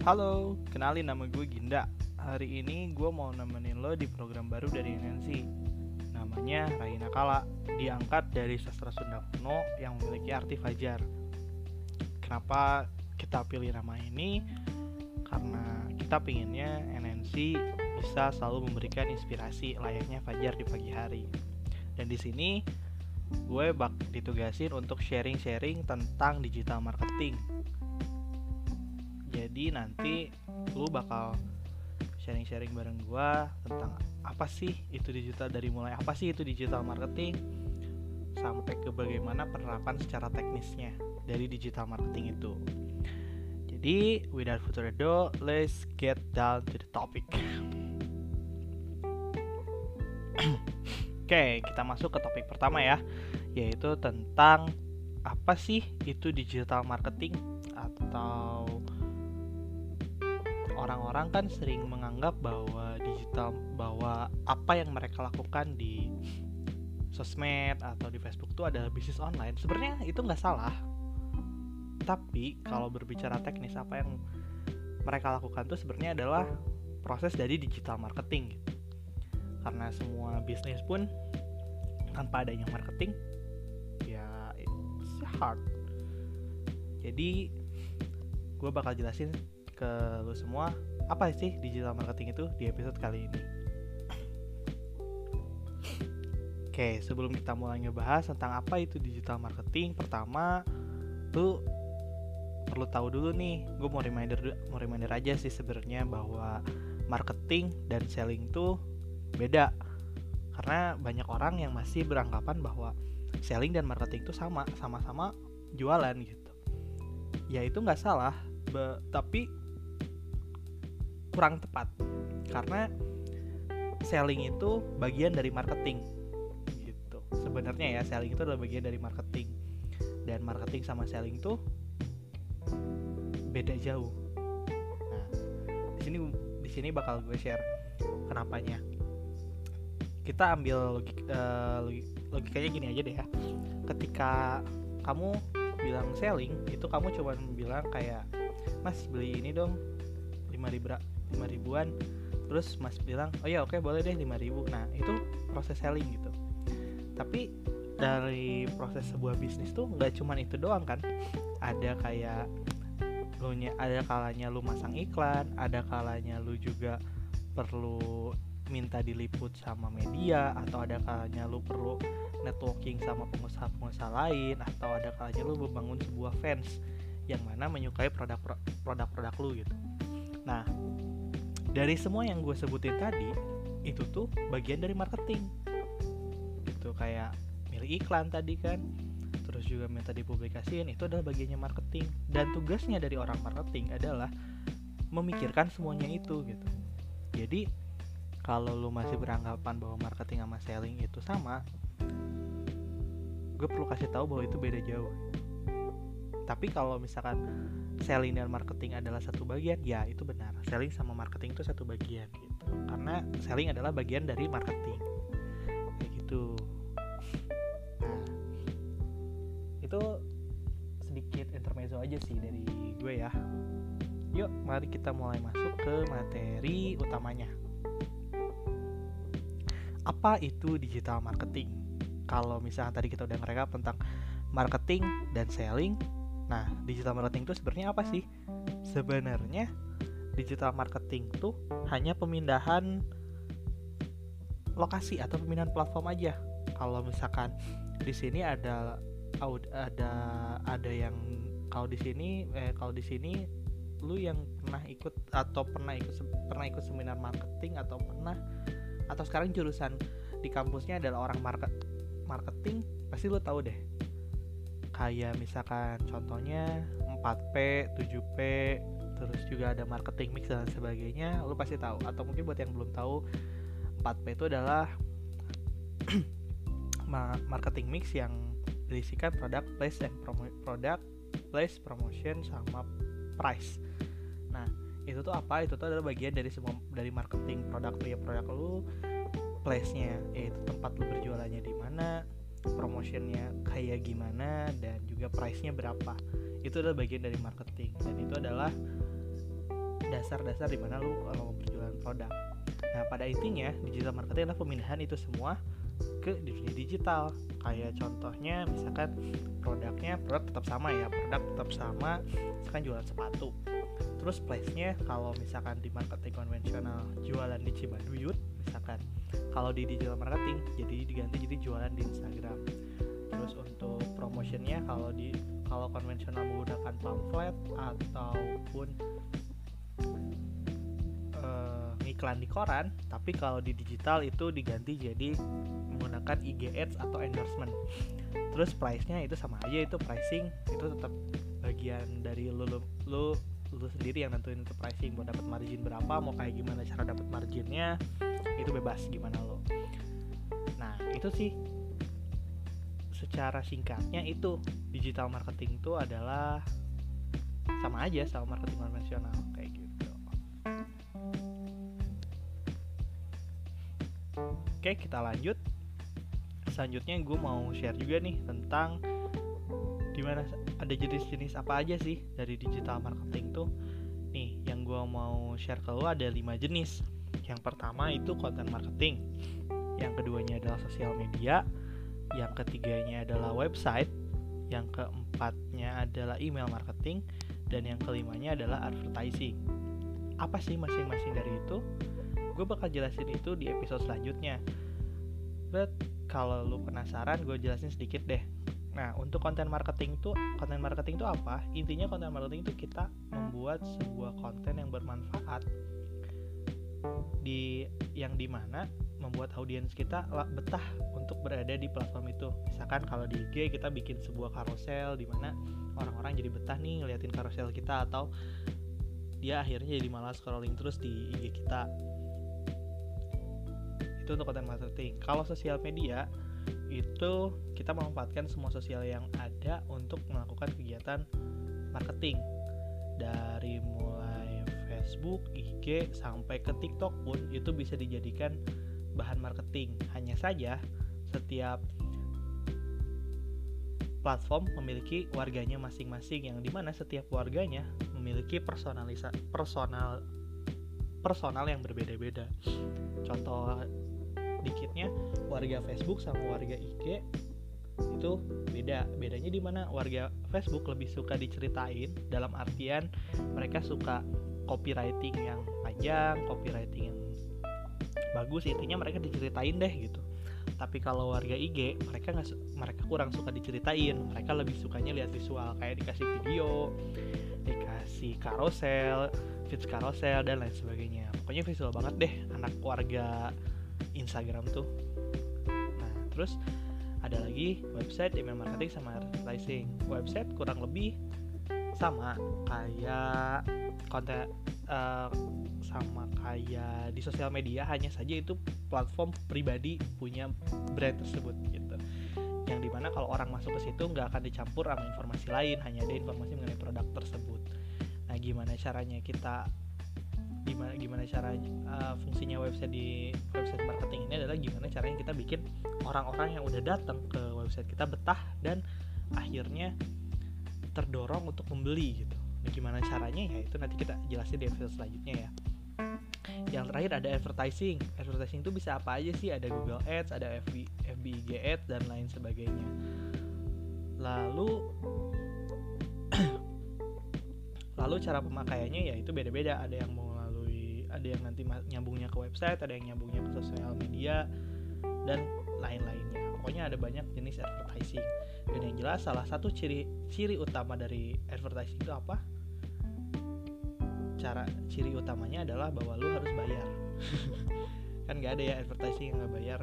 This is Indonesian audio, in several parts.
Halo, kenalin nama gue Ginda. Hari ini gue mau nemenin lo di program baru dari NNC. Namanya Raina Kala, diangkat dari sastra Sunda kuno yang memiliki arti fajar. Kenapa kita pilih nama ini? Karena kita pinginnya NNC bisa selalu memberikan inspirasi layaknya fajar di pagi hari. Dan di sini gue bak ditugasin untuk sharing-sharing tentang digital marketing. Jadi nanti lu bakal sharing-sharing bareng gue tentang apa sih itu digital dari mulai apa sih itu digital marketing sampai ke bagaimana penerapan secara teknisnya dari digital marketing itu. Jadi without further ado, let's get down to the topic. Oke, kita masuk ke topik pertama ya, yaitu tentang apa sih itu digital marketing atau orang-orang kan sering menganggap bahwa digital bahwa apa yang mereka lakukan di sosmed atau di Facebook itu adalah bisnis online. Sebenarnya itu nggak salah. Tapi kalau berbicara teknis apa yang mereka lakukan itu sebenarnya adalah proses dari digital marketing gitu karena semua bisnis pun tanpa adanya marketing ya it's hard jadi gue bakal jelasin ke lu semua apa sih digital marketing itu di episode kali ini? Oke, sebelum kita mulai ngebahas tentang apa itu digital marketing, pertama lu perlu tahu dulu nih, gue mau reminder mau reminder aja sih sebenarnya bahwa marketing dan selling tuh beda. Karena banyak orang yang masih beranggapan bahwa selling dan marketing itu sama sama-sama jualan gitu. Ya itu nggak salah tapi kurang tepat. Karena selling itu bagian dari marketing. Gitu. Sebenarnya ya selling itu adalah bagian dari marketing. Dan marketing sama selling itu beda jauh. Nah di sini di sini bakal gue share kenapanya. Kita ambil logik, uh, logikanya gini aja deh ya. Ketika kamu bilang selling itu kamu coba bilang kayak mas beli ini dong lima ribu lima ribuan terus mas bilang oh ya oke boleh deh lima ribu. Nah itu proses selling gitu. Tapi dari proses sebuah bisnis tuh nggak cuman itu doang kan. Ada kayak lu ada kalanya lu masang iklan ada kalanya lu juga perlu minta diliput sama media atau ada kalanya lu perlu networking sama pengusaha-pengusaha lain atau ada kalanya lu membangun sebuah fans yang mana menyukai produk-produk lu gitu. Nah, dari semua yang gue sebutin tadi itu tuh bagian dari marketing. Gitu kayak milih iklan tadi kan, terus juga minta dipublikasiin itu adalah bagiannya marketing dan tugasnya dari orang marketing adalah memikirkan semuanya itu gitu. Jadi kalau lu masih beranggapan bahwa marketing sama selling itu sama gue perlu kasih tahu bahwa itu beda jauh tapi kalau misalkan selling dan marketing adalah satu bagian ya itu benar. Selling sama marketing itu satu bagian gitu. Karena selling adalah bagian dari marketing. Kayak gitu. Nah itu sedikit intermezzo aja sih dari gue ya. Yuk mari kita mulai masuk ke materi utamanya. Apa itu digital marketing? Kalau misalnya tadi kita udah ngerekap tentang marketing dan selling nah digital marketing itu sebenarnya apa sih? Sebenarnya digital marketing itu hanya pemindahan lokasi atau pemindahan platform aja. Kalau misalkan di sini ada ada ada yang kalau di sini eh, kalau di sini lu yang pernah ikut atau pernah ikut pernah ikut seminar marketing atau pernah atau sekarang jurusan di kampusnya adalah orang market marketing pasti lo tahu deh kayak misalkan contohnya 4P, 7P, terus juga ada marketing mix dan sebagainya, lo pasti tahu. Atau mungkin buat yang belum tahu, 4P itu adalah marketing mix yang berisikan produk, place and promo product, place, promotion sama price. Nah, itu tuh apa itu tuh adalah bagian dari semua dari marketing produk ya produk lu place-nya yaitu tempat lu berjualannya di mana promotionnya kayak gimana dan juga price-nya berapa. Itu adalah bagian dari marketing dan itu adalah dasar-dasar di mana lu kalau mau berjualan produk. Nah pada intinya digital marketing adalah pemindahan itu semua ke dunia digital. Kayak contohnya misalkan produknya produk tetap sama ya produk tetap sama misalkan jualan sepatu. Terus place-nya kalau misalkan di marketing konvensional jualan di Cibaduyut misalkan kalau di digital marketing jadi diganti jadi jualan di Instagram. Terus untuk promotionnya kalau di kalau konvensional menggunakan pamflet ataupun uh, iklan di koran tapi kalau di digital itu diganti jadi menggunakan IG ads atau endorsement. Terus price-nya itu sama aja itu pricing itu tetap bagian dari lu lu, lu lu sendiri yang nentuin itu pricing mau dapat margin berapa mau kayak gimana cara dapat marginnya itu bebas gimana lo? Nah itu sih. Secara singkatnya itu digital marketing itu adalah sama aja sama marketing konvensional kayak gitu. Oke kita lanjut. Selanjutnya gue mau share juga nih tentang di mana ada jenis-jenis apa aja sih dari digital marketing tuh. Nih yang gue mau share ke lo ada lima jenis yang pertama itu content marketing. Yang keduanya adalah sosial media. Yang ketiganya adalah website. Yang keempatnya adalah email marketing. Dan yang kelimanya adalah advertising. Apa sih masing-masing dari itu? Gue bakal jelasin itu di episode selanjutnya. But kalau lu penasaran gue jelasin sedikit deh. Nah, untuk konten marketing itu, konten marketing itu apa? Intinya konten marketing itu kita membuat sebuah konten yang bermanfaat di yang di mana membuat audiens kita betah untuk berada di platform itu. Misalkan kalau di IG kita bikin sebuah karosel di mana orang-orang jadi betah nih ngeliatin karosel kita atau dia akhirnya jadi malas scrolling terus di IG kita. Itu untuk konten marketing. Kalau sosial media itu kita memanfaatkan semua sosial yang ada untuk melakukan kegiatan marketing dari mulai Facebook, IG sampai ke TikTok pun itu bisa dijadikan bahan marketing. Hanya saja setiap platform memiliki warganya masing-masing yang di mana setiap warganya memiliki personalisa personal personal yang berbeda-beda. Contoh dikitnya warga Facebook sama warga IG itu beda bedanya di mana warga Facebook lebih suka diceritain dalam artian mereka suka copywriting yang panjang copywriting yang bagus intinya mereka diceritain deh gitu. Tapi kalau warga IG mereka nggak mereka kurang suka diceritain. Mereka lebih sukanya lihat visual kayak dikasih video dikasih carousel feeds carousel dan lain sebagainya. Pokoknya visual banget deh anak warga Instagram tuh. Nah terus ada lagi website email marketing sama advertising. Website kurang lebih sama kayak konten uh, sama kayak di sosial media hanya saja itu platform pribadi punya brand tersebut gitu. Yang di mana kalau orang masuk ke situ nggak akan dicampur sama informasi lain hanya ada informasi mengenai produk tersebut. Nah gimana caranya kita gimana gimana cara uh, fungsinya website di website marketing ini adalah gimana caranya kita bikin orang-orang yang udah datang ke website kita betah dan akhirnya terdorong untuk membeli gitu. Nah, gimana caranya ya itu nanti kita jelasin di episode selanjutnya ya. Yang terakhir ada advertising. Advertising itu bisa apa aja sih? Ada Google Ads, ada FB FBIG Ads dan lain sebagainya. Lalu lalu cara pemakaiannya ya itu beda-beda. Ada yang mau ada yang nanti nyambungnya ke website ada yang nyambungnya ke sosial media dan lain-lainnya. Pokoknya ada banyak jenis advertising. Dan yang jelas salah satu ciri ciri utama dari advertising itu apa? Cara ciri utamanya adalah bahwa lu harus bayar. Kan nggak ada ya advertising yang nggak bayar.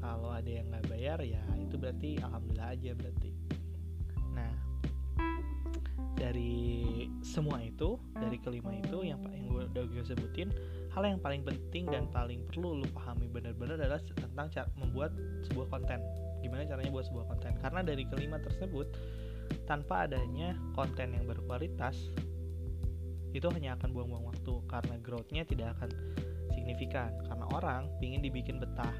Kalau ada yang nggak bayar ya itu berarti alhamdulillah aja berarti. Nah dari semua itu dari kelima itu yang yang gue udah gue sebutin hal yang paling penting dan paling perlu lu pahami benar-benar adalah tentang cara membuat sebuah konten. Gimana caranya buat sebuah konten? Karena dari kelima tersebut tanpa adanya konten yang berkualitas itu hanya akan buang-buang waktu. Karena growthnya tidak akan signifikan. Karena orang ingin dibikin betah.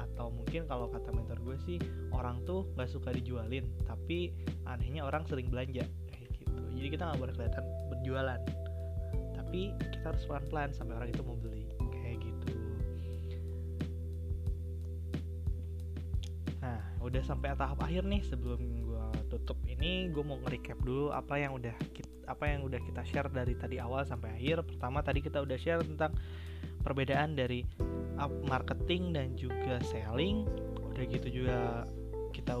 Atau mungkin kalau kata mentor gue sih orang tuh gak suka dijualin tapi anehnya orang sering belanja. Jadi kita nggak boleh kelihatan berjualan tapi kita harus pelan-pelan sampai orang itu mau beli. Kayak gitu. Nah udah sampai tahap akhir nih sebelum gue tutup ini gue mau nge-recap dulu apa yang udah kita, apa yang udah kita share dari tadi awal sampai akhir. Pertama tadi kita udah share tentang perbedaan dari marketing dan juga selling. Udah gitu juga kita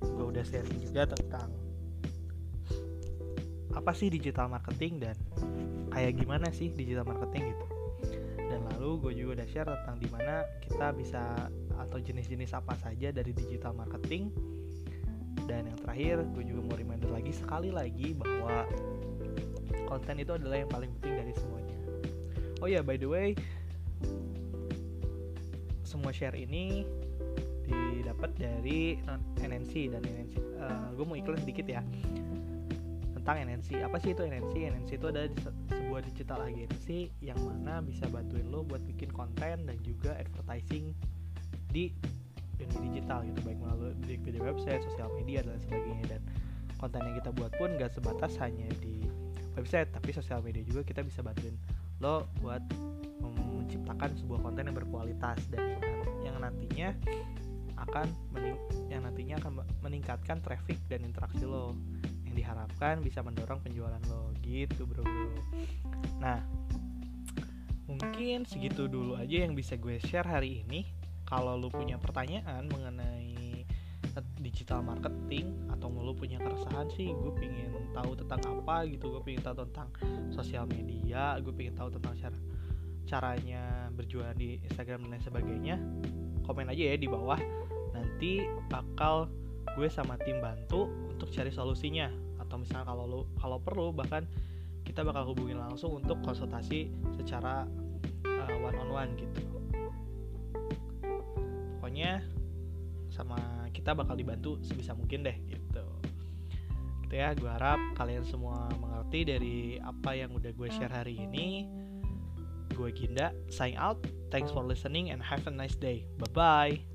gue udah sharing juga tentang apa sih digital marketing dan kayak gimana sih digital marketing gitu. Dan lalu gue juga udah share tentang di mana kita bisa atau jenis-jenis apa saja dari digital marketing. Dan yang terakhir gue juga mau reminder lagi sekali lagi bahwa konten itu adalah yang paling penting dari semuanya. Oh ya yeah, by the way semua share ini didapat dari NNC dan NNC uh, eh, gue mau iklan sedikit ya tentang NNC apa sih itu NNC NNC itu adalah sebuah digital agency yang mana bisa bantuin lo buat bikin konten dan juga advertising di dunia digital gitu. Baik melalui video website sosial media dan sebagainya. Dan konten yang kita buat pun gak sebatas hanya di website tapi sosial media juga kita bisa bantuin lo buat menciptakan sebuah konten yang berkualitas dan yang nantinya akan yang nantinya akan meningkatkan traffic dan interaksi lo yang diharapkan bisa mendorong penjualan lo. Gitu bro. Bro nah mungkin segitu dulu aja yang bisa gue share hari ini. Kalau lo punya pertanyaan mengenai digital marketing atau lo punya keresahan sih gue pingin tahu tentang apa gitu. Gue pingin tahu tentang sosial media gue pingin tahu tentang cara caranya berjualan di Instagram dan lain sebagainya komen aja ya di bawah. Nanti bakal gue sama tim bantu untuk cari solusinya. Atau misalnya kalau lo kalau perlu bahkan kita bakal hubungin langsung untuk konsultasi secara uh, one on one gitu. Pokoknya sama kita bakal dibantu sebisa mungkin deh gitu. Gitu ya gue harap kalian semua mengerti dari apa yang udah gue share hari ini. Gue Ginda sign out. Thanks for listening and have a nice day. Bye bye